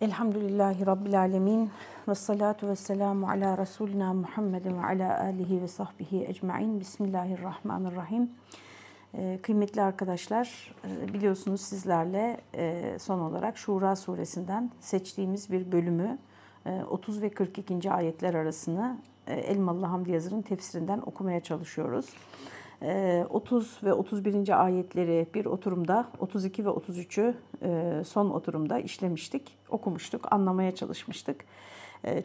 Elhamdülillahi Rabbil Alemin ve salatu ve selamu ala Resulina Muhammedin ve ala alihi ve sahbihi ecmain. Bismillahirrahmanirrahim. Ee, kıymetli arkadaşlar e, biliyorsunuz sizlerle e, son olarak Şura suresinden seçtiğimiz bir bölümü 30 e, ve 42. ayetler arasını Elmalı Hamdi Yazır'ın tefsirinden okumaya çalışıyoruz. 30 ve 31. ayetleri bir oturumda, 32 ve 33'ü son oturumda işlemiştik, okumuştuk, anlamaya çalışmıştık.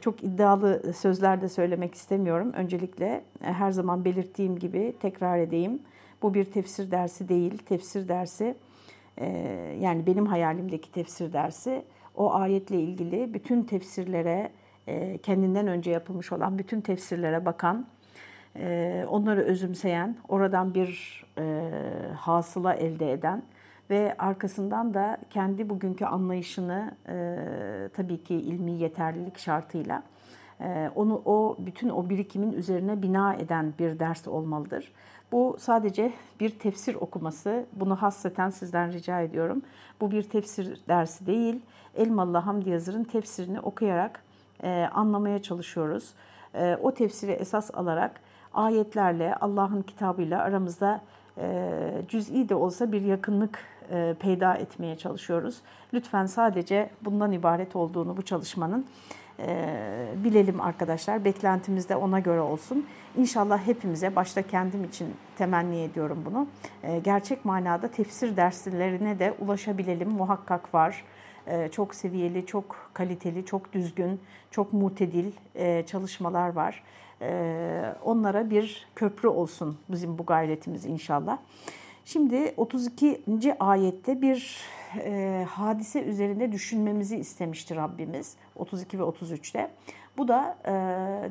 Çok iddialı sözler de söylemek istemiyorum. Öncelikle her zaman belirttiğim gibi tekrar edeyim. Bu bir tefsir dersi değil. Tefsir dersi yani benim hayalimdeki tefsir dersi o ayetle ilgili bütün tefsirlere kendinden önce yapılmış olan bütün tefsirlere bakan e, onları özümseyen, oradan bir e, hasıla elde eden ve arkasından da kendi bugünkü anlayışını e, tabii ki ilmi yeterlilik şartıyla e, onu o bütün o birikimin üzerine bina eden bir ders olmalıdır. Bu sadece bir tefsir okuması. Bunu hasreten sizden rica ediyorum. Bu bir tefsir dersi değil. Elmalı Hamdi Yazır'ın tefsirini okuyarak e, anlamaya çalışıyoruz. E, o tefsiri esas alarak ayetlerle, Allah'ın kitabıyla aramızda e, cüz'i de olsa bir yakınlık e, peyda etmeye çalışıyoruz. Lütfen sadece bundan ibaret olduğunu bu çalışmanın e, bilelim arkadaşlar. Beklentimiz de ona göre olsun. İnşallah hepimize, başta kendim için temenni ediyorum bunu. Gerçek manada tefsir derslerine de ulaşabilelim. Muhakkak var. Çok seviyeli, çok kaliteli, çok düzgün, çok mutedil çalışmalar var. Ee, onlara bir köprü olsun bizim bu gayretimiz inşallah. Şimdi 32. ayette bir e, hadise üzerinde düşünmemizi istemiştir Rabbimiz 32 ve 33'te. Bu da e,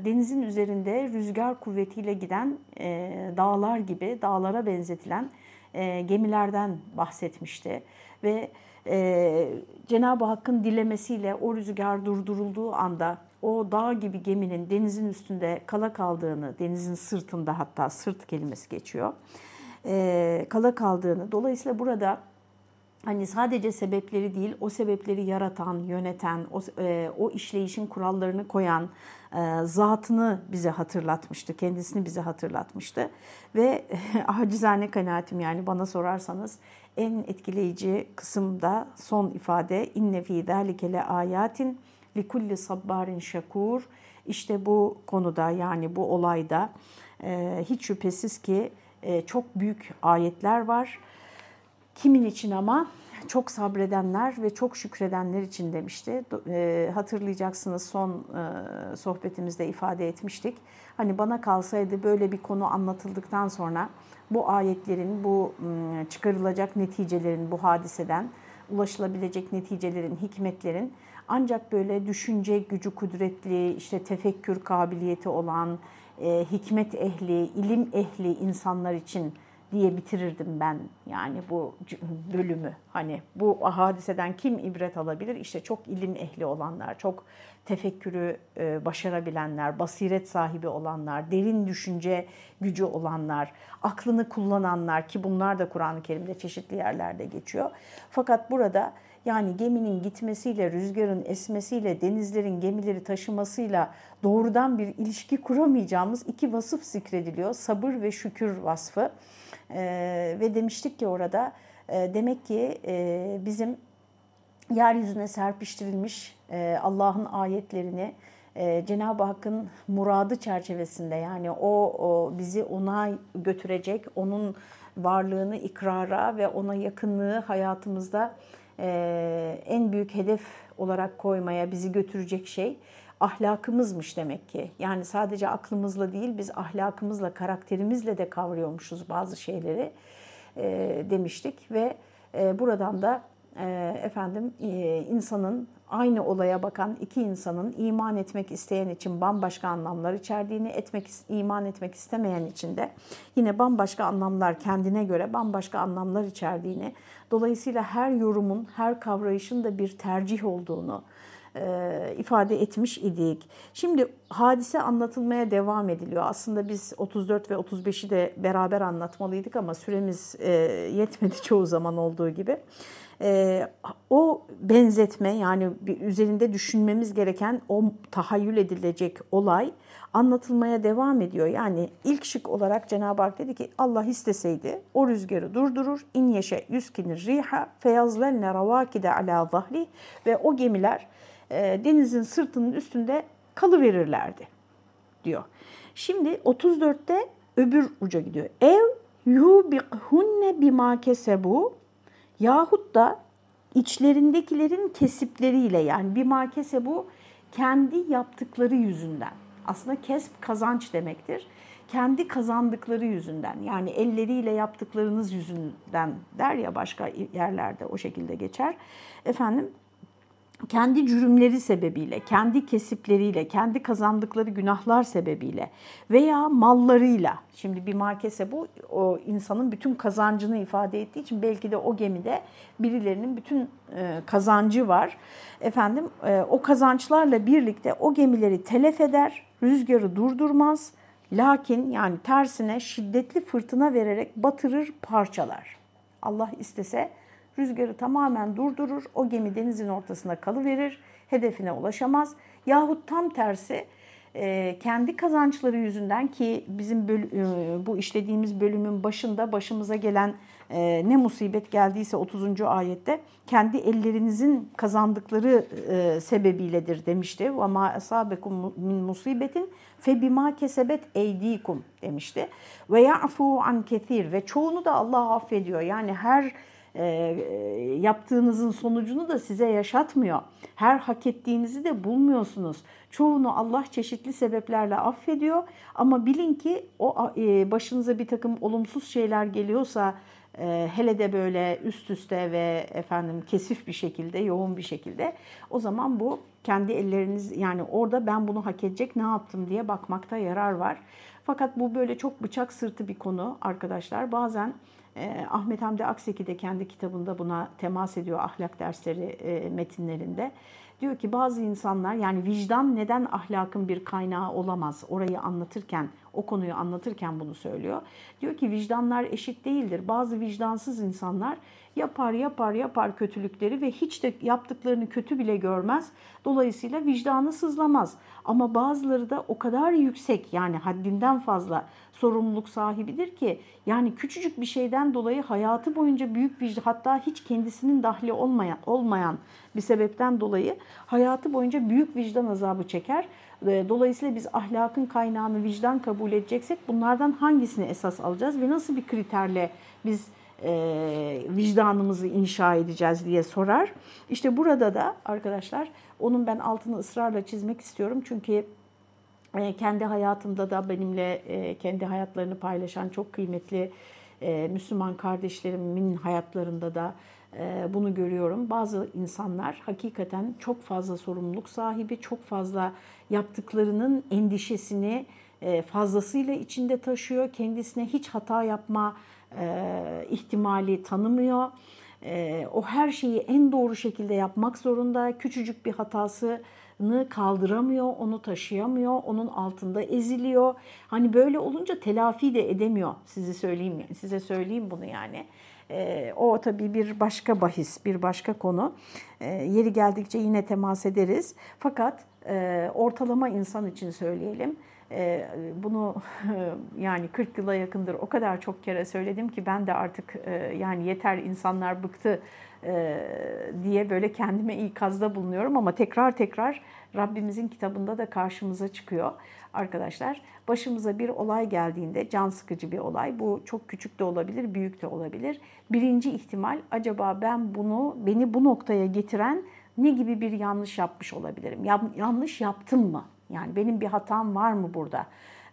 denizin üzerinde rüzgar kuvvetiyle giden e, dağlar gibi dağlara benzetilen e, gemilerden bahsetmişti. Ve e, Cenab-ı Hakk'ın dilemesiyle o rüzgar durdurulduğu anda o dağ gibi geminin denizin üstünde kala kaldığını, denizin sırtında hatta sırt kelimesi geçiyor, e, kala kaldığını. Dolayısıyla burada hani sadece sebepleri değil, o sebepleri yaratan, yöneten, o, e, o işleyişin kurallarını koyan e, zatını bize hatırlatmıştı, kendisini bize hatırlatmıştı. Ve acizane kanaatim yani bana sorarsanız en etkileyici kısımda son ifade inne fi zalikele ayatin likulli sabbarin şakur. İşte bu konuda yani bu olayda e, hiç şüphesiz ki e, çok büyük ayetler var. Kimin için ama çok sabredenler ve çok şükredenler için demişti. E, hatırlayacaksınız son sohbetimizde ifade etmiştik. Hani bana kalsaydı böyle bir konu anlatıldıktan sonra bu ayetlerin, bu çıkarılacak neticelerin, bu hadiseden ulaşılabilecek neticelerin, hikmetlerin ancak böyle düşünce gücü kudretli, işte tefekkür kabiliyeti olan, e, hikmet ehli, ilim ehli insanlar için diye bitirirdim ben yani bu bölümü. Hani bu hadiseden kim ibret alabilir? İşte çok ilim ehli olanlar, çok tefekkürü e, başarabilenler, basiret sahibi olanlar, derin düşünce gücü olanlar, aklını kullananlar ki bunlar da Kur'an-ı Kerim'de çeşitli yerlerde geçiyor. Fakat burada yani geminin gitmesiyle, rüzgarın esmesiyle, denizlerin gemileri taşımasıyla doğrudan bir ilişki kuramayacağımız iki vasıf zikrediliyor. Sabır ve şükür vasfı. Ee, ve demiştik ki orada e, demek ki e, bizim yeryüzüne serpiştirilmiş e, Allah'ın ayetlerini e, Cenab-ı Hakk'ın muradı çerçevesinde yani o, o bizi ona götürecek, onun varlığını ikrara ve ona yakınlığı hayatımızda en büyük hedef olarak koymaya bizi götürecek şey ahlakımızmış demek ki. Yani sadece aklımızla değil biz ahlakımızla, karakterimizle de kavruyormuşuz bazı şeyleri e, demiştik ve e, buradan da e, efendim e, insanın aynı olaya bakan iki insanın iman etmek isteyen için bambaşka anlamlar içerdiğini, etmek iman etmek istemeyen için de yine bambaşka anlamlar kendine göre bambaşka anlamlar içerdiğini, dolayısıyla her yorumun, her kavrayışın da bir tercih olduğunu e, ifade etmiş idik. Şimdi hadise anlatılmaya devam ediliyor. Aslında biz 34 ve 35'i de beraber anlatmalıydık ama süremiz e, yetmedi çoğu zaman olduğu gibi. E, o benzetme yani bir üzerinde düşünmemiz gereken o tahayyül edilecek olay anlatılmaya devam ediyor. Yani ilk şık olarak Cenab-ı Hak dedi ki Allah isteseydi o rüzgarı durdurur. İn yeşe yüskinir riha feyazlenne ravakide ala zahri ve o gemiler e, denizin sırtının üstünde kalıverirlerdi diyor. Şimdi 34'te öbür uca gidiyor. Ev yubikhunne bima kesebu yahut da içlerindekilerin kesipleriyle yani bima kesebu kendi yaptıkları yüzünden. Aslında kesp kazanç demektir. Kendi kazandıkları yüzünden yani elleriyle yaptıklarınız yüzünden der ya başka yerlerde o şekilde geçer. Efendim kendi cürümleri sebebiyle, kendi kesipleriyle, kendi kazandıkları günahlar sebebiyle veya mallarıyla. Şimdi bir markese bu o insanın bütün kazancını ifade ettiği için belki de o gemide birilerinin bütün e, kazancı var. Efendim e, o kazançlarla birlikte o gemileri telef eder, rüzgarı durdurmaz. Lakin yani tersine şiddetli fırtına vererek batırır, parçalar. Allah istese rüzgarı tamamen durdurur, o gemi denizin ortasında kalıverir, hedefine ulaşamaz. Yahut tam tersi e, kendi kazançları yüzünden ki bizim e, bu işlediğimiz bölümün başında başımıza gelen e, ne musibet geldiyse 30. ayette kendi ellerinizin kazandıkları sebebiyledir demişti. Ve ma asabekum min musibetin fe bima kesebet eydikum demişti. Ve ya'fu an kethir ve çoğunu da Allah affediyor. Yani her e, yaptığınızın sonucunu da size yaşatmıyor. Her hak ettiğinizi de bulmuyorsunuz. Çoğunu Allah çeşitli sebeplerle affediyor ama bilin ki o e, başınıza bir takım olumsuz şeyler geliyorsa e, hele de böyle üst üste ve efendim kesif bir şekilde, yoğun bir şekilde o zaman bu kendi elleriniz yani orada ben bunu hak edecek ne yaptım diye bakmakta yarar var. Fakat bu böyle çok bıçak sırtı bir konu arkadaşlar. Bazen e, Ahmet Hamdi Akseki de kendi kitabında buna temas ediyor ahlak dersleri e, metinlerinde. Diyor ki bazı insanlar yani vicdan neden ahlakın bir kaynağı olamaz? Orayı anlatırken, o konuyu anlatırken bunu söylüyor. Diyor ki vicdanlar eşit değildir. Bazı vicdansız insanlar yapar yapar yapar kötülükleri ve hiç de yaptıklarını kötü bile görmez. Dolayısıyla vicdanı sızlamaz. Ama bazıları da o kadar yüksek yani haddinden fazla sorumluluk sahibidir ki yani küçücük bir şeyden dolayı hayatı boyunca büyük vicdan hatta hiç kendisinin dahli olmayan olmayan bir sebepten dolayı hayatı boyunca büyük vicdan azabı çeker. Dolayısıyla biz ahlakın kaynağını vicdan kabul edeceksek bunlardan hangisini esas alacağız ve nasıl bir kriterle biz e, vicdanımızı inşa edeceğiz diye sorar. İşte burada da arkadaşlar onun ben altını ısrarla çizmek istiyorum. Çünkü e, kendi hayatımda da benimle e, kendi hayatlarını paylaşan çok kıymetli e, Müslüman kardeşlerimin hayatlarında da e, bunu görüyorum. Bazı insanlar hakikaten çok fazla sorumluluk sahibi, çok fazla yaptıklarının endişesini e, fazlasıyla içinde taşıyor. Kendisine hiç hata yapma e, ihtimali tanımıyor. E, o her şeyi en doğru şekilde yapmak zorunda. Küçücük bir hatasını kaldıramıyor, onu taşıyamıyor, onun altında eziliyor. Hani böyle olunca telafi de edemiyor. Size söyleyeyim, size söyleyeyim bunu yani. E, o tabii bir başka bahis, bir başka konu. E, yeri geldikçe yine temas ederiz. Fakat e, ortalama insan için söyleyelim ee, bunu yani 40 yıla yakındır o kadar çok kere söyledim ki ben de artık e, yani yeter insanlar bıktı e, diye böyle kendime ikazda bulunuyorum ama tekrar tekrar Rabbimizin kitabında da karşımıza çıkıyor arkadaşlar. Başımıza bir olay geldiğinde can sıkıcı bir olay bu çok küçük de olabilir büyük de olabilir. Birinci ihtimal acaba ben bunu beni bu noktaya getiren ne gibi bir yanlış yapmış olabilirim? Yanlış yaptım mı? Yani benim bir hatam var mı burada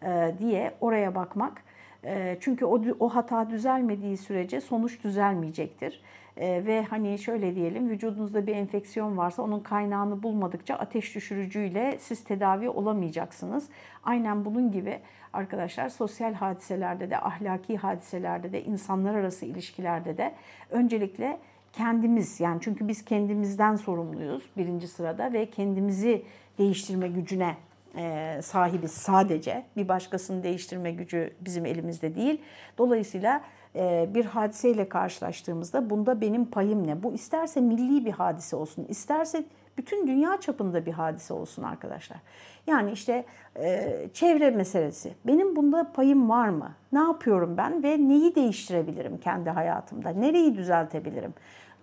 e, diye oraya bakmak. E, çünkü o, o hata düzelmediği sürece sonuç düzelmeyecektir. E, ve hani şöyle diyelim vücudunuzda bir enfeksiyon varsa onun kaynağını bulmadıkça ateş düşürücüyle siz tedavi olamayacaksınız. Aynen bunun gibi arkadaşlar sosyal hadiselerde de ahlaki hadiselerde de insanlar arası ilişkilerde de öncelikle kendimiz yani çünkü biz kendimizden sorumluyuz birinci sırada ve kendimizi değiştirme gücüne e, sahibiz sadece. Bir başkasını değiştirme gücü bizim elimizde değil. Dolayısıyla e, bir hadiseyle karşılaştığımızda bunda benim payım ne? Bu isterse milli bir hadise olsun, isterse bütün dünya çapında bir hadise olsun arkadaşlar. Yani işte e, çevre meselesi. Benim bunda payım var mı? Ne yapıyorum ben ve neyi değiştirebilirim kendi hayatımda? Nereyi düzeltebilirim?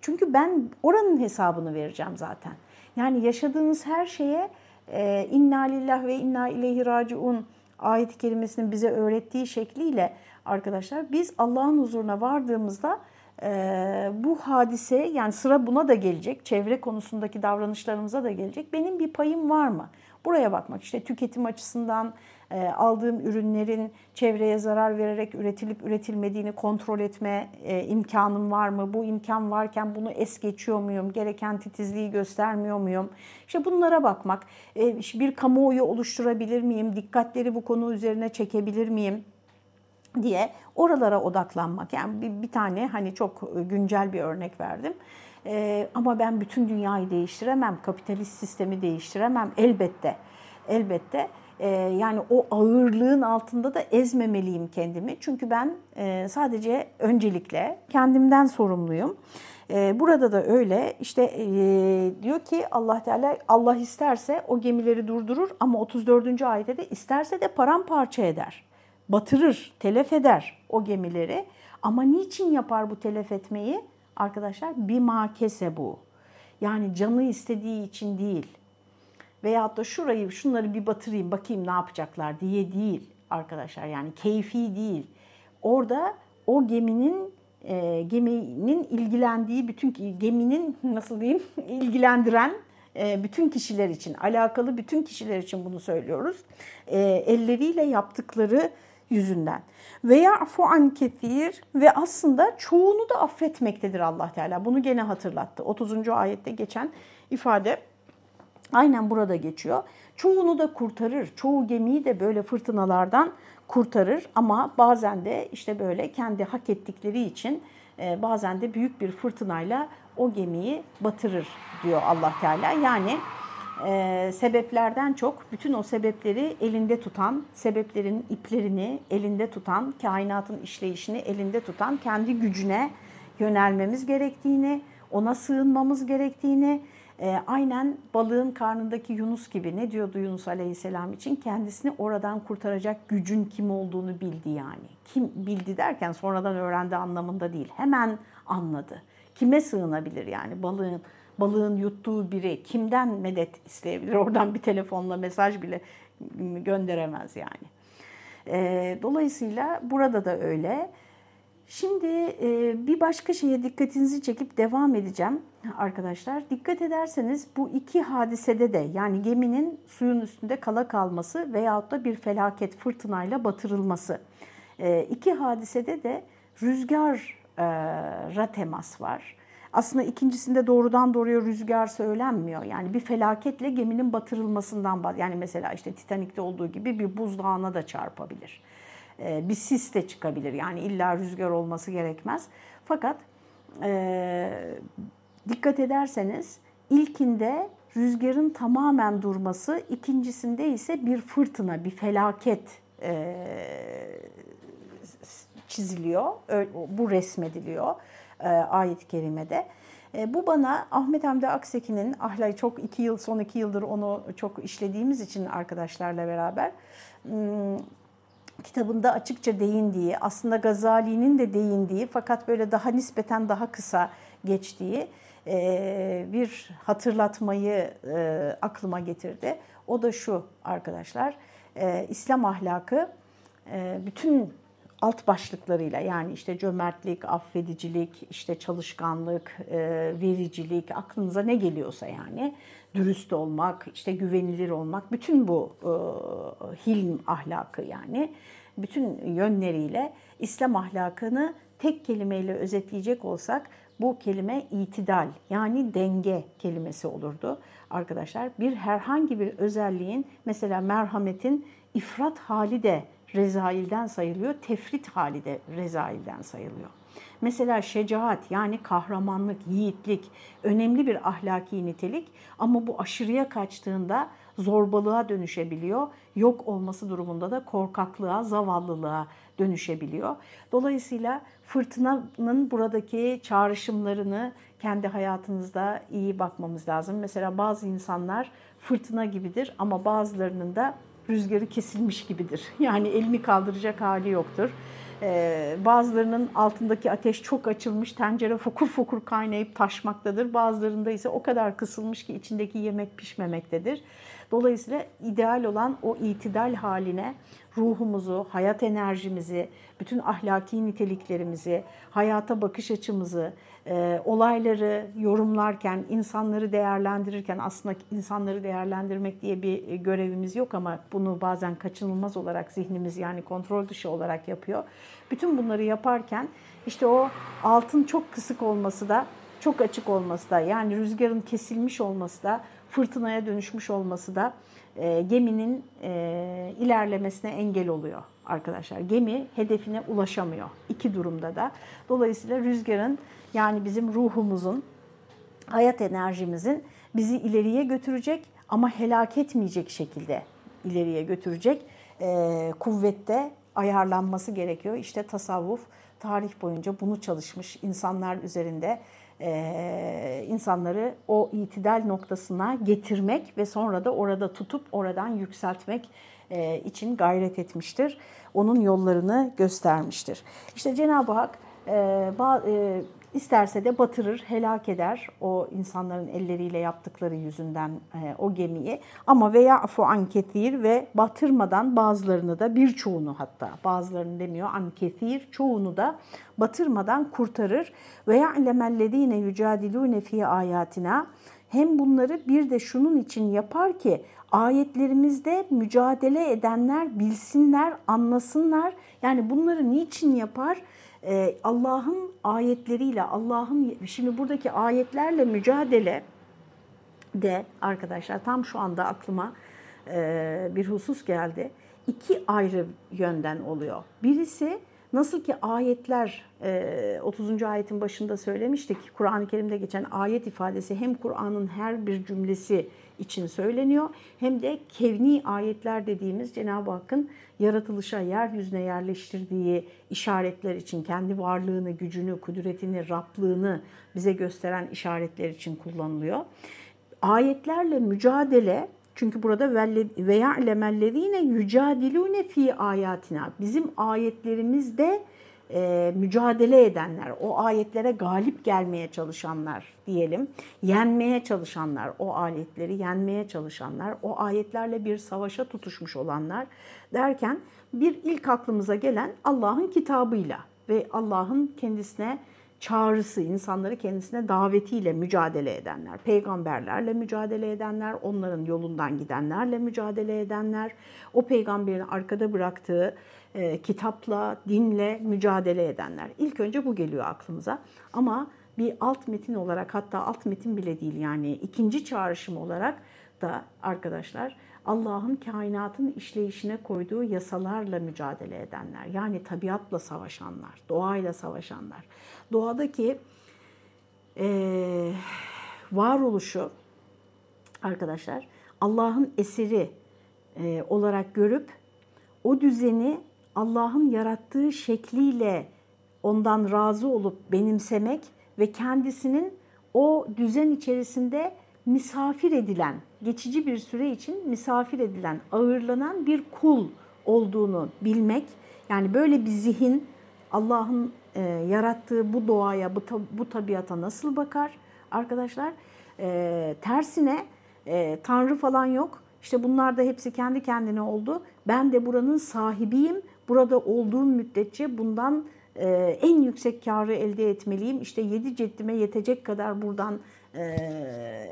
Çünkü ben oranın hesabını vereceğim zaten. Yani yaşadığınız her şeye e, inna lillah ve inna ileyhi raciun ayet kelimesinin bize öğrettiği şekliyle arkadaşlar biz Allah'ın huzuruna vardığımızda e, bu hadise yani sıra buna da gelecek. Çevre konusundaki davranışlarımıza da gelecek. Benim bir payım var mı? Buraya bakmak işte tüketim açısından aldığım ürünlerin çevreye zarar vererek üretilip üretilmediğini kontrol etme e, imkanım var mı? Bu imkan varken bunu es geçiyor muyum? Gereken titizliği göstermiyor muyum? İşte bunlara bakmak. E, bir kamuoyu oluşturabilir miyim? Dikkatleri bu konu üzerine çekebilir miyim? diye oralara odaklanmak. Yani bir, bir tane hani çok güncel bir örnek verdim. Ee, ama ben bütün dünyayı değiştiremem, kapitalist sistemi değiştiremem elbette. Elbette. Ee, yani o ağırlığın altında da ezmemeliyim kendimi. Çünkü ben e, sadece öncelikle kendimden sorumluyum. Ee, burada da öyle işte e, diyor ki Allah Teala Allah isterse o gemileri durdurur ama 34. ayette de isterse de paramparça eder batırır, telef eder o gemileri. Ama niçin yapar bu telef etmeyi? Arkadaşlar bir makese bu. Yani canı istediği için değil. Veyahut da şurayı, şunları bir batırayım, bakayım ne yapacaklar diye değil arkadaşlar. Yani keyfi değil. Orada o geminin e, geminin ilgilendiği bütün geminin nasıl diyeyim ilgilendiren e, bütün kişiler için alakalı bütün kişiler için bunu söylüyoruz. E, elleriyle yaptıkları yüzünden. Ve ya'fu an ketir ve aslında çoğunu da affetmektedir Allah Teala. Bunu gene hatırlattı. 30. ayette geçen ifade aynen burada geçiyor. Çoğunu da kurtarır. Çoğu gemiyi de böyle fırtınalardan kurtarır ama bazen de işte böyle kendi hak ettikleri için e, bazen de büyük bir fırtınayla o gemiyi batırır diyor Allah Teala. Yani e, sebeplerden çok bütün o sebepleri elinde tutan, sebeplerin iplerini elinde tutan, kainatın işleyişini elinde tutan kendi gücüne yönelmemiz gerektiğini, ona sığınmamız gerektiğini, e, aynen balığın karnındaki Yunus gibi ne diyordu Yunus Aleyhisselam için? Kendisini oradan kurtaracak gücün kim olduğunu bildi yani. Kim bildi derken sonradan öğrendi anlamında değil. Hemen anladı. Kime sığınabilir yani balığın balığın yuttuğu biri kimden medet isteyebilir? Oradan bir telefonla mesaj bile gönderemez yani. E, dolayısıyla burada da öyle. Şimdi e, bir başka şeye dikkatinizi çekip devam edeceğim arkadaşlar. Dikkat ederseniz bu iki hadisede de yani geminin suyun üstünde kala kalması veyahut da bir felaket fırtınayla batırılması. E, iki hadisede de rüzgara temas var. Aslında ikincisinde doğrudan doğruya rüzgar söylenmiyor. Yani bir felaketle geminin batırılmasından yani mesela işte Titanik'te olduğu gibi bir buzdağına da çarpabilir. Ee, bir sis de çıkabilir. Yani illa rüzgar olması gerekmez. Fakat e, dikkat ederseniz ilkinde rüzgarın tamamen durması, ikincisinde ise bir fırtına, bir felaket e, çiziliyor. Bu resmediliyor e, ayet-i kerimede. E, bu bana Ahmet Hamdi Akseki'nin ahlak çok iki yıl son iki yıldır onu çok işlediğimiz için arkadaşlarla beraber hmm, kitabında açıkça değindiği, aslında Gazali'nin de değindiği fakat böyle daha nispeten daha kısa geçtiği e, bir hatırlatmayı e, aklıma getirdi. O da şu arkadaşlar, e, İslam ahlakı bütün alt başlıklarıyla yani işte cömertlik, affedicilik, işte çalışkanlık, vericilik, aklınıza ne geliyorsa yani dürüst olmak, işte güvenilir olmak, bütün bu e, hilm ahlakı yani bütün yönleriyle İslam ahlakını tek kelimeyle özetleyecek olsak bu kelime itidal yani denge kelimesi olurdu arkadaşlar. Bir herhangi bir özelliğin mesela merhametin ifrat hali de rezailden sayılıyor, tefrit hali de rezailden sayılıyor. Mesela şecaat yani kahramanlık, yiğitlik önemli bir ahlaki nitelik ama bu aşırıya kaçtığında zorbalığa dönüşebiliyor. Yok olması durumunda da korkaklığa, zavallılığa dönüşebiliyor. Dolayısıyla fırtınanın buradaki çağrışımlarını kendi hayatınızda iyi bakmamız lazım. Mesela bazı insanlar fırtına gibidir ama bazılarının da rüzgarı kesilmiş gibidir. Yani elini kaldıracak hali yoktur. Ee, bazılarının altındaki ateş çok açılmış, tencere fokur fokur kaynayıp taşmaktadır. Bazılarında ise o kadar kısılmış ki içindeki yemek pişmemektedir. Dolayısıyla ideal olan o itidal haline ruhumuzu, hayat enerjimizi, bütün ahlaki niteliklerimizi, hayata bakış açımızı, e, olayları yorumlarken, insanları değerlendirirken aslında insanları değerlendirmek diye bir görevimiz yok ama bunu bazen kaçınılmaz olarak zihnimiz yani kontrol dışı olarak yapıyor. Bütün bunları yaparken işte o altın çok kısık olması da çok açık olması da yani rüzgarın kesilmiş olması da fırtınaya dönüşmüş olması da e, geminin e, ilerlemesine engel oluyor arkadaşlar. Gemi hedefine ulaşamıyor iki durumda da. Dolayısıyla rüzgarın yani bizim ruhumuzun, hayat enerjimizin bizi ileriye götürecek ama helak etmeyecek şekilde ileriye götürecek e, kuvvette ayarlanması gerekiyor. İşte tasavvuf tarih boyunca bunu çalışmış insanlar üzerinde e, insanları o itidal noktasına getirmek ve sonra da orada tutup oradan yükseltmek için gayret etmiştir. Onun yollarını göstermiştir. İşte Cenab-ı Hak e, e, İsterse de batırır, helak eder o insanların elleriyle yaptıkları yüzünden e, o gemiyi. Ama veya afu an kethir ve batırmadan bazılarını da birçoğunu hatta bazılarını demiyor an kethir çoğunu da batırmadan kurtarır. Ve ya'lemellezine yucadilune fi ayatina hem bunları bir de şunun için yapar ki ayetlerimizde mücadele edenler bilsinler, anlasınlar. Yani bunları niçin yapar? Ee, Allah'ın ayetleriyle, Allah'ın şimdi buradaki ayetlerle mücadele de arkadaşlar tam şu anda aklıma e, bir husus geldi. İki ayrı yönden oluyor. Birisi nasıl ki ayetler 30. E, ayetin başında söylemiştik. Kur'an-ı Kerim'de geçen ayet ifadesi hem Kur'an'ın her bir cümlesi için söyleniyor hem de kevni ayetler dediğimiz Cenab-ı Hakk'ın yaratılışa, yeryüzüne yerleştirdiği işaretler için, kendi varlığını, gücünü, kudretini, Rablığını bize gösteren işaretler için kullanılıyor. Ayetlerle mücadele çünkü burada ve ya'lemellezine yucadilune fi ayatina. Bizim ayetlerimizde e, mücadele edenler, o ayetlere galip gelmeye çalışanlar diyelim, yenmeye çalışanlar, o ayetleri yenmeye çalışanlar, o ayetlerle bir savaşa tutuşmuş olanlar derken bir ilk aklımıza gelen Allah'ın kitabıyla ve Allah'ın kendisine çağrısı, insanları kendisine davetiyle mücadele edenler, peygamberlerle mücadele edenler, onların yolundan gidenlerle mücadele edenler, o peygamberin arkada bıraktığı e, kitapla, dinle mücadele edenler. İlk önce bu geliyor aklımıza. Ama bir alt metin olarak hatta alt metin bile değil yani ikinci çağrışım olarak da arkadaşlar Allah'ın kainatın işleyişine koyduğu yasalarla mücadele edenler. Yani tabiatla savaşanlar, doğayla savaşanlar. Doğadaki e, varoluşu arkadaşlar Allah'ın eseri e, olarak görüp o düzeni Allah'ın yarattığı şekliyle ondan razı olup benimsemek ve kendisinin o düzen içerisinde misafir edilen, geçici bir süre için misafir edilen, ağırlanan bir kul olduğunu bilmek. Yani böyle bir zihin Allah'ın e, yarattığı bu doğaya, bu, bu tabiata nasıl bakar arkadaşlar? E, tersine e, Tanrı falan yok. İşte bunlar da hepsi kendi kendine oldu. Ben de buranın sahibiyim. Burada olduğum müddetçe bundan e, en yüksek karı elde etmeliyim. İşte yedi ceddime yetecek kadar buradan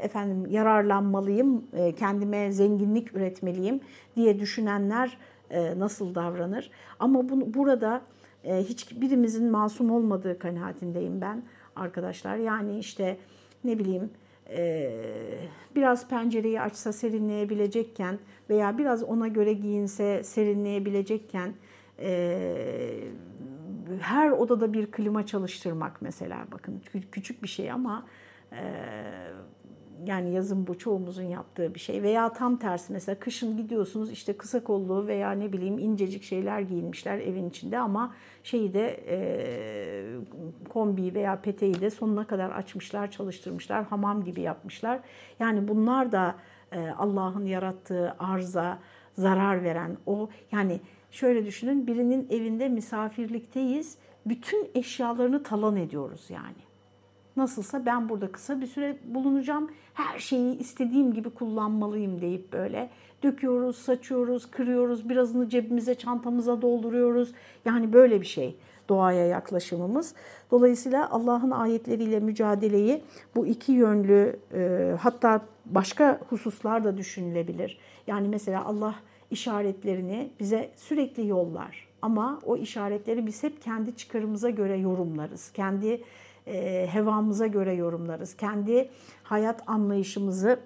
efendim yararlanmalıyım. Kendime zenginlik üretmeliyim diye düşünenler nasıl davranır? Ama bunu, burada hiçbirimizin masum olmadığı kanaatindeyim ben arkadaşlar. Yani işte ne bileyim biraz pencereyi açsa serinleyebilecekken veya biraz ona göre giyinse serinleyebilecekken her odada bir klima çalıştırmak mesela bakın küçük bir şey ama yani yazın bu çoğumuzun yaptığı bir şey veya tam tersi mesela kışın gidiyorsunuz işte kısa kollu veya ne bileyim incecik şeyler giyinmişler evin içinde ama şeyi de e, kombi veya peteği de sonuna kadar açmışlar, çalıştırmışlar, hamam gibi yapmışlar. Yani bunlar da e, Allah'ın yarattığı arza, zarar veren o yani şöyle düşünün birinin evinde misafirlikteyiz. Bütün eşyalarını talan ediyoruz yani. Nasılsa ben burada kısa bir süre bulunacağım. Her şeyi istediğim gibi kullanmalıyım deyip böyle döküyoruz, saçıyoruz, kırıyoruz, birazını cebimize, çantamıza dolduruyoruz. Yani böyle bir şey doğaya yaklaşımımız. Dolayısıyla Allah'ın ayetleriyle mücadeleyi bu iki yönlü e, hatta başka hususlar da düşünülebilir. Yani mesela Allah işaretlerini bize sürekli yollar. Ama o işaretleri biz hep kendi çıkarımıza göre yorumlarız. Kendi e, hevamıza göre yorumlarız. Kendi hayat anlayışımızı,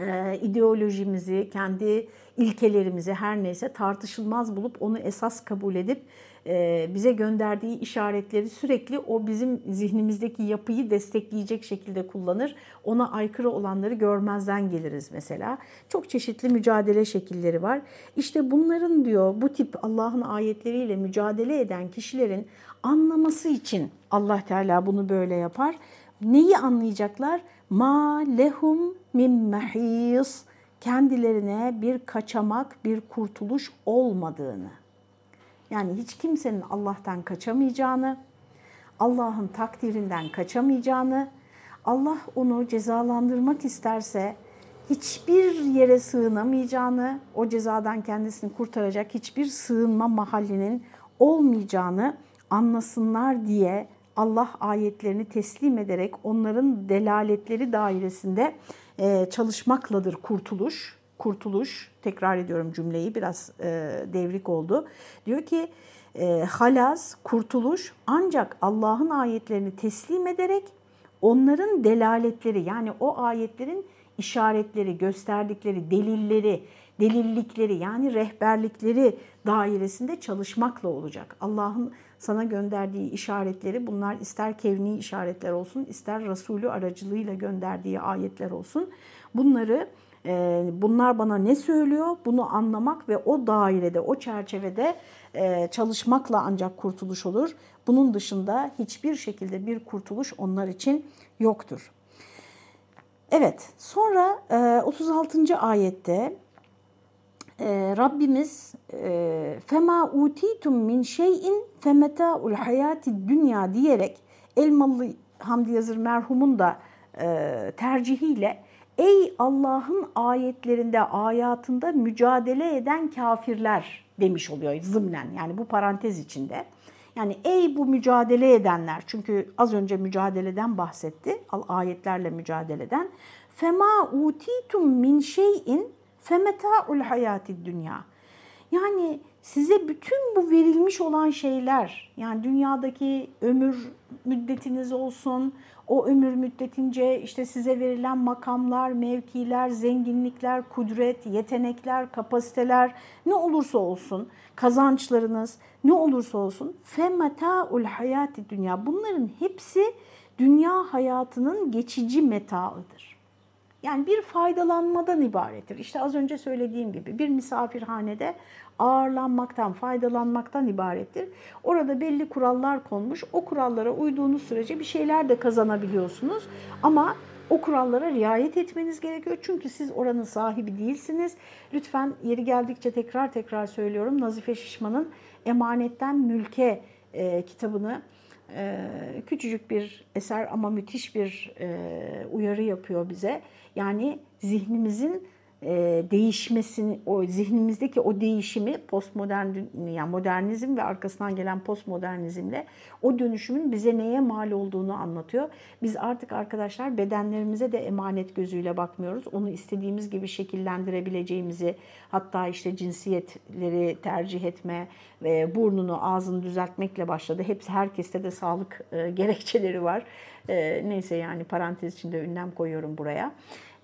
e, ideolojimizi, kendi ilkelerimizi her neyse tartışılmaz bulup onu esas kabul edip e, bize gönderdiği işaretleri sürekli o bizim zihnimizdeki yapıyı destekleyecek şekilde kullanır. Ona aykırı olanları görmezden geliriz mesela. Çok çeşitli mücadele şekilleri var. İşte bunların diyor bu tip Allah'ın ayetleriyle mücadele eden kişilerin anlaması için Allah Teala bunu böyle yapar. Neyi anlayacaklar? Ma lehum min mahis kendilerine bir kaçamak, bir kurtuluş olmadığını. Yani hiç kimsenin Allah'tan kaçamayacağını, Allah'ın takdirinden kaçamayacağını, Allah onu cezalandırmak isterse hiçbir yere sığınamayacağını, o cezadan kendisini kurtaracak hiçbir sığınma mahallinin olmayacağını anlasınlar diye Allah ayetlerini teslim ederek onların delaletleri dairesinde e, çalışmakladır kurtuluş. Kurtuluş, tekrar ediyorum cümleyi biraz e, devrik oldu. Diyor ki e, halas, kurtuluş ancak Allah'ın ayetlerini teslim ederek onların delaletleri yani o ayetlerin işaretleri, gösterdikleri delilleri, delillikleri yani rehberlikleri dairesinde çalışmakla olacak. Allah'ın sana gönderdiği işaretleri bunlar ister kevni işaretler olsun ister Resulü aracılığıyla gönderdiği ayetler olsun. Bunları e, bunlar bana ne söylüyor bunu anlamak ve o dairede o çerçevede e, çalışmakla ancak kurtuluş olur. Bunun dışında hiçbir şekilde bir kurtuluş onlar için yoktur. Evet sonra 36. ayette e, Rabbimiz e, fema utitum min şeyin femetaul hayati dünya diyerek Elmalı Hamdi Yazır merhumun da e, tercihiyle ey Allah'ın ayetlerinde, ayatında mücadele eden kafirler demiş oluyor zımnen. Yani bu parantez içinde. Yani ey bu mücadele edenler çünkü az önce mücadeleden bahsetti. Ayetlerle mücadeleden. Fema utitum min şeyin Femeta'ul hayati dünya. Yani size bütün bu verilmiş olan şeyler, yani dünyadaki ömür müddetiniz olsun, o ömür müddetince işte size verilen makamlar, mevkiler, zenginlikler, kudret, yetenekler, kapasiteler ne olursa olsun, kazançlarınız ne olursa olsun femetaul hayati dünya. Bunların hepsi dünya hayatının geçici metaıdır. Yani bir faydalanmadan ibarettir. İşte az önce söylediğim gibi bir misafirhanede ağırlanmaktan, faydalanmaktan ibarettir. Orada belli kurallar konmuş. O kurallara uyduğunuz sürece bir şeyler de kazanabiliyorsunuz. Ama o kurallara riayet etmeniz gerekiyor. Çünkü siz oranın sahibi değilsiniz. Lütfen yeri geldikçe tekrar tekrar söylüyorum. Nazife Şişman'ın Emanetten Mülke e, kitabını e, küçücük bir eser ama müthiş bir e, uyarı yapıyor bize. Yani zihnimizin e, değişmesini, o zihnimizdeki o değişimi postmodern yani modernizm ve arkasından gelen postmodernizmle o dönüşümün bize neye mal olduğunu anlatıyor. Biz artık arkadaşlar bedenlerimize de emanet gözüyle bakmıyoruz. Onu istediğimiz gibi şekillendirebileceğimizi hatta işte cinsiyetleri tercih etme ve burnunu ağzını düzeltmekle başladı. Hepsi herkeste de sağlık e, gerekçeleri var. E, neyse yani parantez içinde ünlem koyuyorum buraya.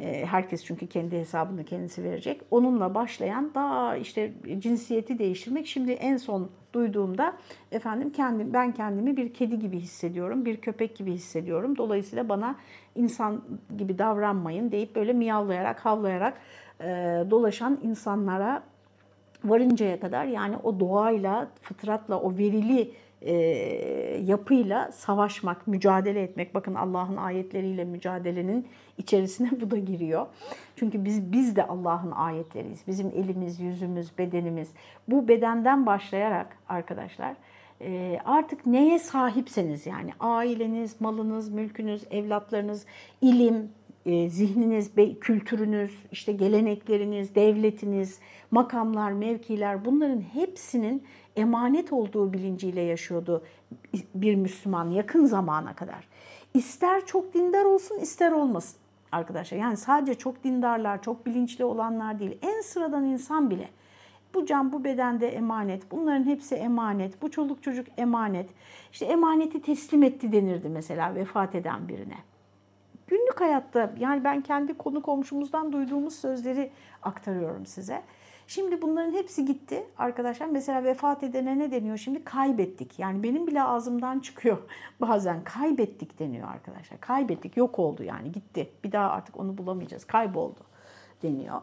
E, herkes çünkü kendi hesabını kendisi verecek. Onunla başlayan daha işte cinsiyeti değiştirmek. Şimdi en son duyduğumda efendim kendim ben kendimi bir kedi gibi hissediyorum, bir köpek gibi hissediyorum. Dolayısıyla bana insan gibi davranmayın deyip böyle miyavlayarak, havlayarak e, dolaşan insanlara varıncaya kadar yani o doğayla, fıtratla, o verili e, yapıyla savaşmak, mücadele etmek. Bakın Allah'ın ayetleriyle mücadelenin içerisine bu da giriyor. Çünkü biz biz de Allah'ın ayetleriyiz. Bizim elimiz, yüzümüz, bedenimiz. Bu bedenden başlayarak arkadaşlar e, artık neye sahipseniz yani aileniz, malınız, mülkünüz, evlatlarınız, ilim, e, zihniniz, kültürünüz, işte gelenekleriniz, devletiniz, makamlar, mevkiler bunların hepsinin emanet olduğu bilinciyle yaşıyordu bir Müslüman yakın zamana kadar. İster çok dindar olsun ister olmasın arkadaşlar. Yani sadece çok dindarlar, çok bilinçli olanlar değil. En sıradan insan bile bu can bu bedende emanet. Bunların hepsi emanet. Bu çoluk çocuk emanet. İşte emaneti teslim etti denirdi mesela vefat eden birine. Günlük hayatta yani ben kendi konu komşumuzdan duyduğumuz sözleri aktarıyorum size. Şimdi bunların hepsi gitti arkadaşlar. Mesela vefat edene ne deniyor şimdi? Kaybettik. Yani benim bile ağzımdan çıkıyor bazen. Kaybettik deniyor arkadaşlar. Kaybettik, yok oldu yani gitti. Bir daha artık onu bulamayacağız. Kayboldu deniyor.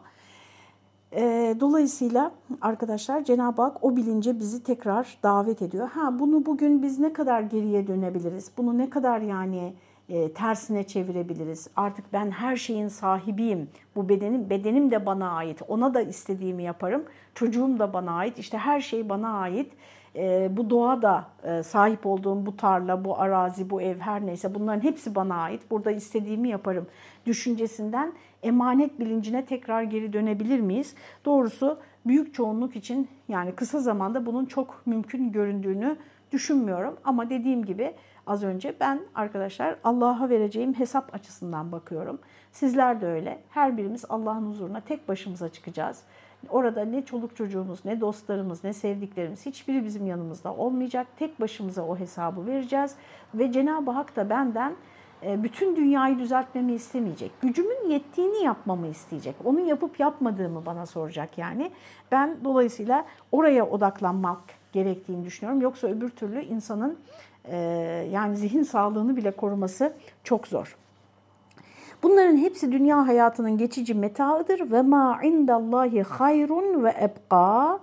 Dolayısıyla arkadaşlar Cenab-ı Hak o bilince bizi tekrar davet ediyor. Ha bunu bugün biz ne kadar geriye dönebiliriz? Bunu ne kadar yani e, tersine çevirebiliriz. Artık ben her şeyin sahibiyim. Bu bedenim bedenim de bana ait. Ona da istediğimi yaparım. Çocuğum da bana ait. İşte her şey bana ait. E, bu doğa da e, sahip olduğum bu tarla, bu arazi, bu ev her neyse bunların hepsi bana ait. Burada istediğimi yaparım düşüncesinden emanet bilincine tekrar geri dönebilir miyiz? Doğrusu büyük çoğunluk için yani kısa zamanda bunun çok mümkün göründüğünü düşünmüyorum. Ama dediğim gibi az önce. Ben arkadaşlar Allah'a vereceğim hesap açısından bakıyorum. Sizler de öyle. Her birimiz Allah'ın huzuruna tek başımıza çıkacağız. Orada ne çoluk çocuğumuz, ne dostlarımız, ne sevdiklerimiz hiçbiri bizim yanımızda olmayacak. Tek başımıza o hesabı vereceğiz. Ve Cenab-ı Hak da benden e, bütün dünyayı düzeltmemi istemeyecek. Gücümün yettiğini yapmamı isteyecek. Onu yapıp yapmadığımı bana soracak yani. Ben dolayısıyla oraya odaklanmak gerektiğini düşünüyorum. Yoksa öbür türlü insanın e, yani zihin sağlığını bile koruması çok zor. Bunların hepsi dünya hayatının geçici metaıdır ve ma indallahi hayrun ve ebqa.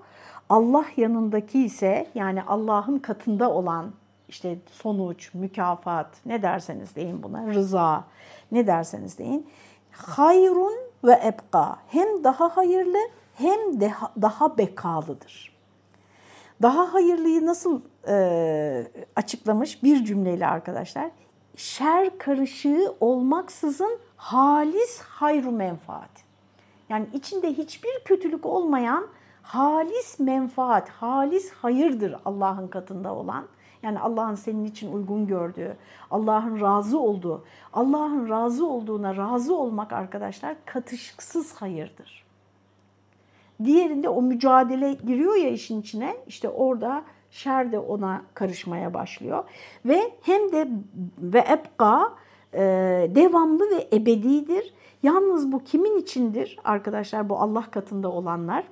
Allah yanındaki ise yani Allah'ın katında olan işte sonuç, mükafat ne derseniz deyin buna, rıza ne derseniz deyin. Hayrun ve ebqa hem daha hayırlı hem de daha bekalıdır. Daha hayırlıyı nasıl e, açıklamış bir cümleyle arkadaşlar? Şer karışığı olmaksızın halis hayru menfaat. Yani içinde hiçbir kötülük olmayan halis menfaat, halis hayırdır Allah'ın katında olan. Yani Allah'ın senin için uygun gördüğü, Allah'ın razı olduğu, Allah'ın razı olduğuna razı olmak arkadaşlar katışıksız hayırdır. Diğerinde o mücadele giriyor ya işin içine işte orada şer de ona karışmaya başlıyor. Ve hem de ve ebqa e, devamlı ve ebedidir. Yalnız bu kimin içindir arkadaşlar bu Allah katında olanlar?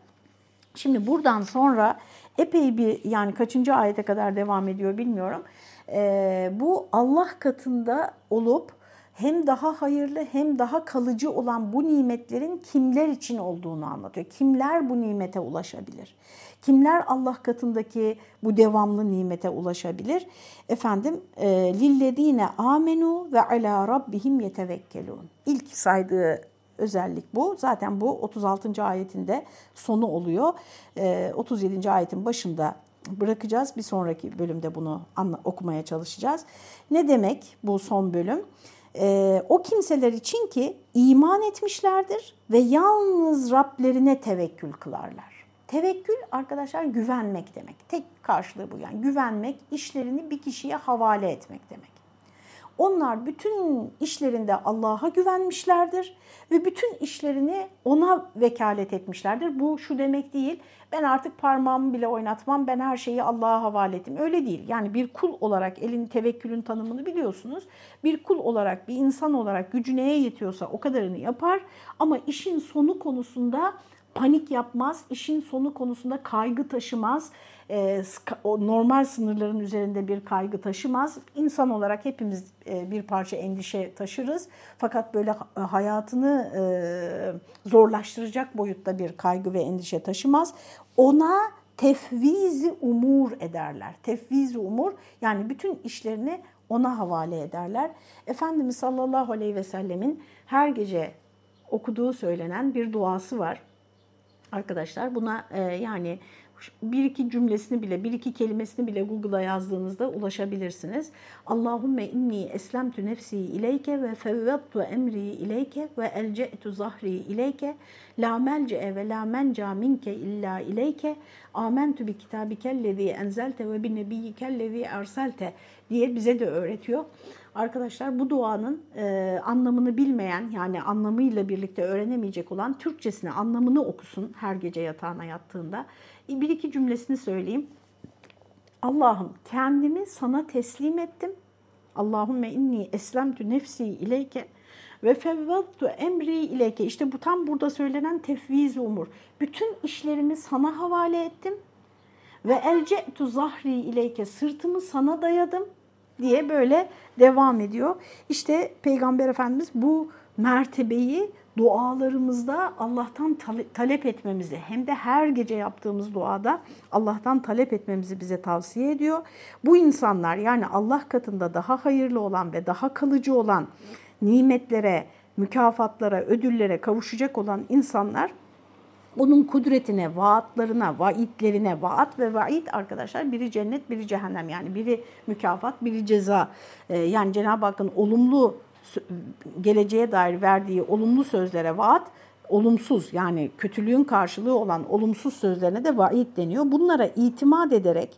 Şimdi buradan sonra epey bir yani kaçıncı ayete kadar devam ediyor bilmiyorum. E, bu Allah katında olup hem daha hayırlı hem daha kalıcı olan bu nimetlerin kimler için olduğunu anlatıyor. Kimler bu nimete ulaşabilir? Kimler Allah katındaki bu devamlı nimete ulaşabilir? Efendim, e, lillezine amenu ve ala rabbihim yetevekkelun. İlk saydığı özellik bu. Zaten bu 36. ayetinde sonu oluyor. 37. E, ayetin başında bırakacağız. Bir sonraki bölümde bunu okumaya çalışacağız. Ne demek bu son bölüm? E, o kimseler için ki iman etmişlerdir ve yalnız Rablerine tevekkül kılarlar. Tevekkül arkadaşlar güvenmek demek. Tek karşılığı bu yani güvenmek, işlerini bir kişiye havale etmek demek. Onlar bütün işlerinde Allah'a güvenmişlerdir ve bütün işlerini ona vekalet etmişlerdir. Bu şu demek değil, ben artık parmağımı bile oynatmam, ben her şeyi Allah'a havale ettim. Öyle değil. Yani bir kul olarak elin tevekkülün tanımını biliyorsunuz. Bir kul olarak, bir insan olarak gücü neye yetiyorsa o kadarını yapar. Ama işin sonu konusunda panik yapmaz, işin sonu konusunda kaygı taşımaz, e, normal sınırların üzerinde bir kaygı taşımaz. İnsan olarak hepimiz e, bir parça endişe taşırız. Fakat böyle hayatını e, zorlaştıracak boyutta bir kaygı ve endişe taşımaz. Ona tefvizi umur ederler. Tefvizi umur yani bütün işlerini ona havale ederler. Efendimiz sallallahu aleyhi ve sellemin her gece okuduğu söylenen bir duası var. Arkadaşlar buna e, yani bir iki cümlesini bile, bir iki kelimesini bile Google'a yazdığınızda ulaşabilirsiniz. Allahümme inni eslemtu nefsi ileyke ve fevvettu emri ileyke ve elce'tu zahri ileyke la melce'e ve la menca minke illa ileyke amentu bi kitabikellezi enzelte ve bi nebiyyikellezi erselte diye bize de öğretiyor. Arkadaşlar bu duanın e, anlamını bilmeyen yani anlamıyla birlikte öğrenemeyecek olan Türkçesini anlamını okusun her gece yatağına yattığında. Bir iki cümlesini söyleyeyim. Allah'ım kendimi sana teslim ettim. Allahümme inni eslemtü nefsi ileyke ve fevvattu emri ileyke. İşte bu tam burada söylenen tefviz umur. Bütün işlerimi sana havale ettim. Ve elce'tu zahri ileyke sırtımı sana dayadım diye böyle devam ediyor. İşte Peygamber Efendimiz bu mertebeyi dualarımızda Allah'tan talep etmemizi hem de her gece yaptığımız duada Allah'tan talep etmemizi bize tavsiye ediyor. Bu insanlar yani Allah katında daha hayırlı olan ve daha kalıcı olan nimetlere, mükafatlara, ödüllere kavuşacak olan insanlar onun kudretine, vaatlarına, vaidlerine, vaat ve vaid arkadaşlar biri cennet, biri cehennem yani biri mükafat, biri ceza. Ee, yani Cenab-ı Hakk'ın olumlu geleceğe dair verdiği olumlu sözlere vaat, olumsuz yani kötülüğün karşılığı olan olumsuz sözlerine de vaid deniyor. Bunlara itimat ederek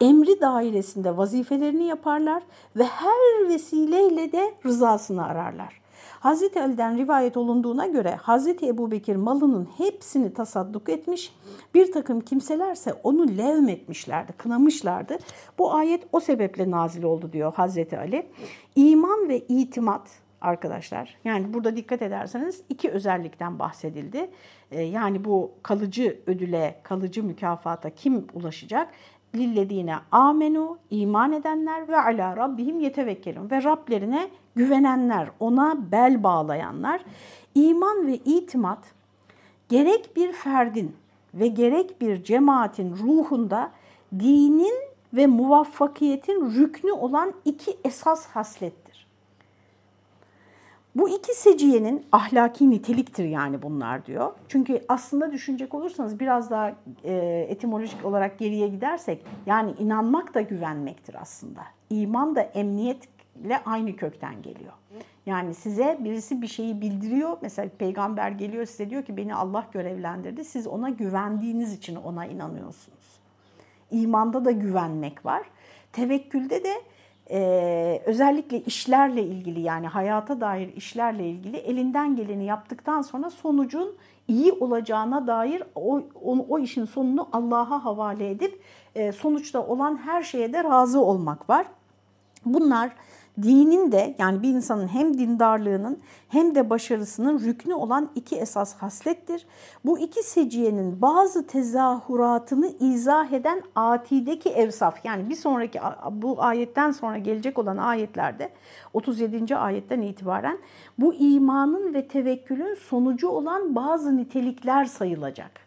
emri dairesinde vazifelerini yaparlar ve her vesileyle de rızasını ararlar. Hazreti Ali'den rivayet olunduğuna göre Hazreti Ebu Bekir malının hepsini tasadduk etmiş. Bir takım kimselerse onu levmetmişlerdi, kınamışlardı. Bu ayet o sebeple nazil oldu diyor Hazreti Ali. İman ve itimat arkadaşlar. Yani burada dikkat ederseniz iki özellikten bahsedildi. Ee, yani bu kalıcı ödüle, kalıcı mükafata kim ulaşacak? lillezine amenu iman edenler ve ala rabbihim yetevekkelun ve Rablerine güvenenler, ona bel bağlayanlar. İman ve itimat gerek bir ferdin ve gerek bir cemaatin ruhunda dinin ve muvaffakiyetin rüknü olan iki esas haslettir. Bu iki seciyenin ahlaki niteliktir yani bunlar diyor. Çünkü aslında düşünecek olursanız biraz daha e, etimolojik olarak geriye gidersek yani inanmak da güvenmektir aslında. İman da emniyetle aynı kökten geliyor. Yani size birisi bir şeyi bildiriyor. Mesela peygamber geliyor size diyor ki beni Allah görevlendirdi. Siz ona güvendiğiniz için ona inanıyorsunuz. İmanda da güvenmek var. Tevekkülde de ee, özellikle işlerle ilgili yani hayata dair işlerle ilgili elinden geleni yaptıktan sonra sonucun iyi olacağına dair o, o, o işin sonunu Allah'a havale edip e, sonuçta olan her şeye de razı olmak var. Bunlar dinin de yani bir insanın hem dindarlığının hem de başarısının rüknü olan iki esas haslettir. Bu iki seciyenin bazı tezahuratını izah eden atideki evsaf yani bir sonraki bu ayetten sonra gelecek olan ayetlerde 37. ayetten itibaren bu imanın ve tevekkülün sonucu olan bazı nitelikler sayılacak.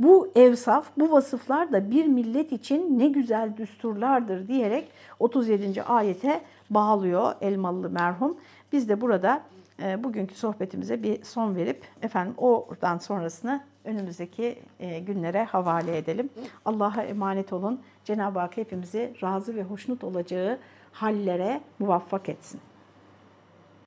Bu evsaf, bu vasıflar da bir millet için ne güzel düsturlardır diyerek 37. ayete bağlıyor Elmalı merhum. Biz de burada e, bugünkü sohbetimize bir son verip efendim oradan sonrasını önümüzdeki e, günlere havale edelim. Allah'a emanet olun. Cenab-ı Hak hepimizi razı ve hoşnut olacağı hallere muvaffak etsin.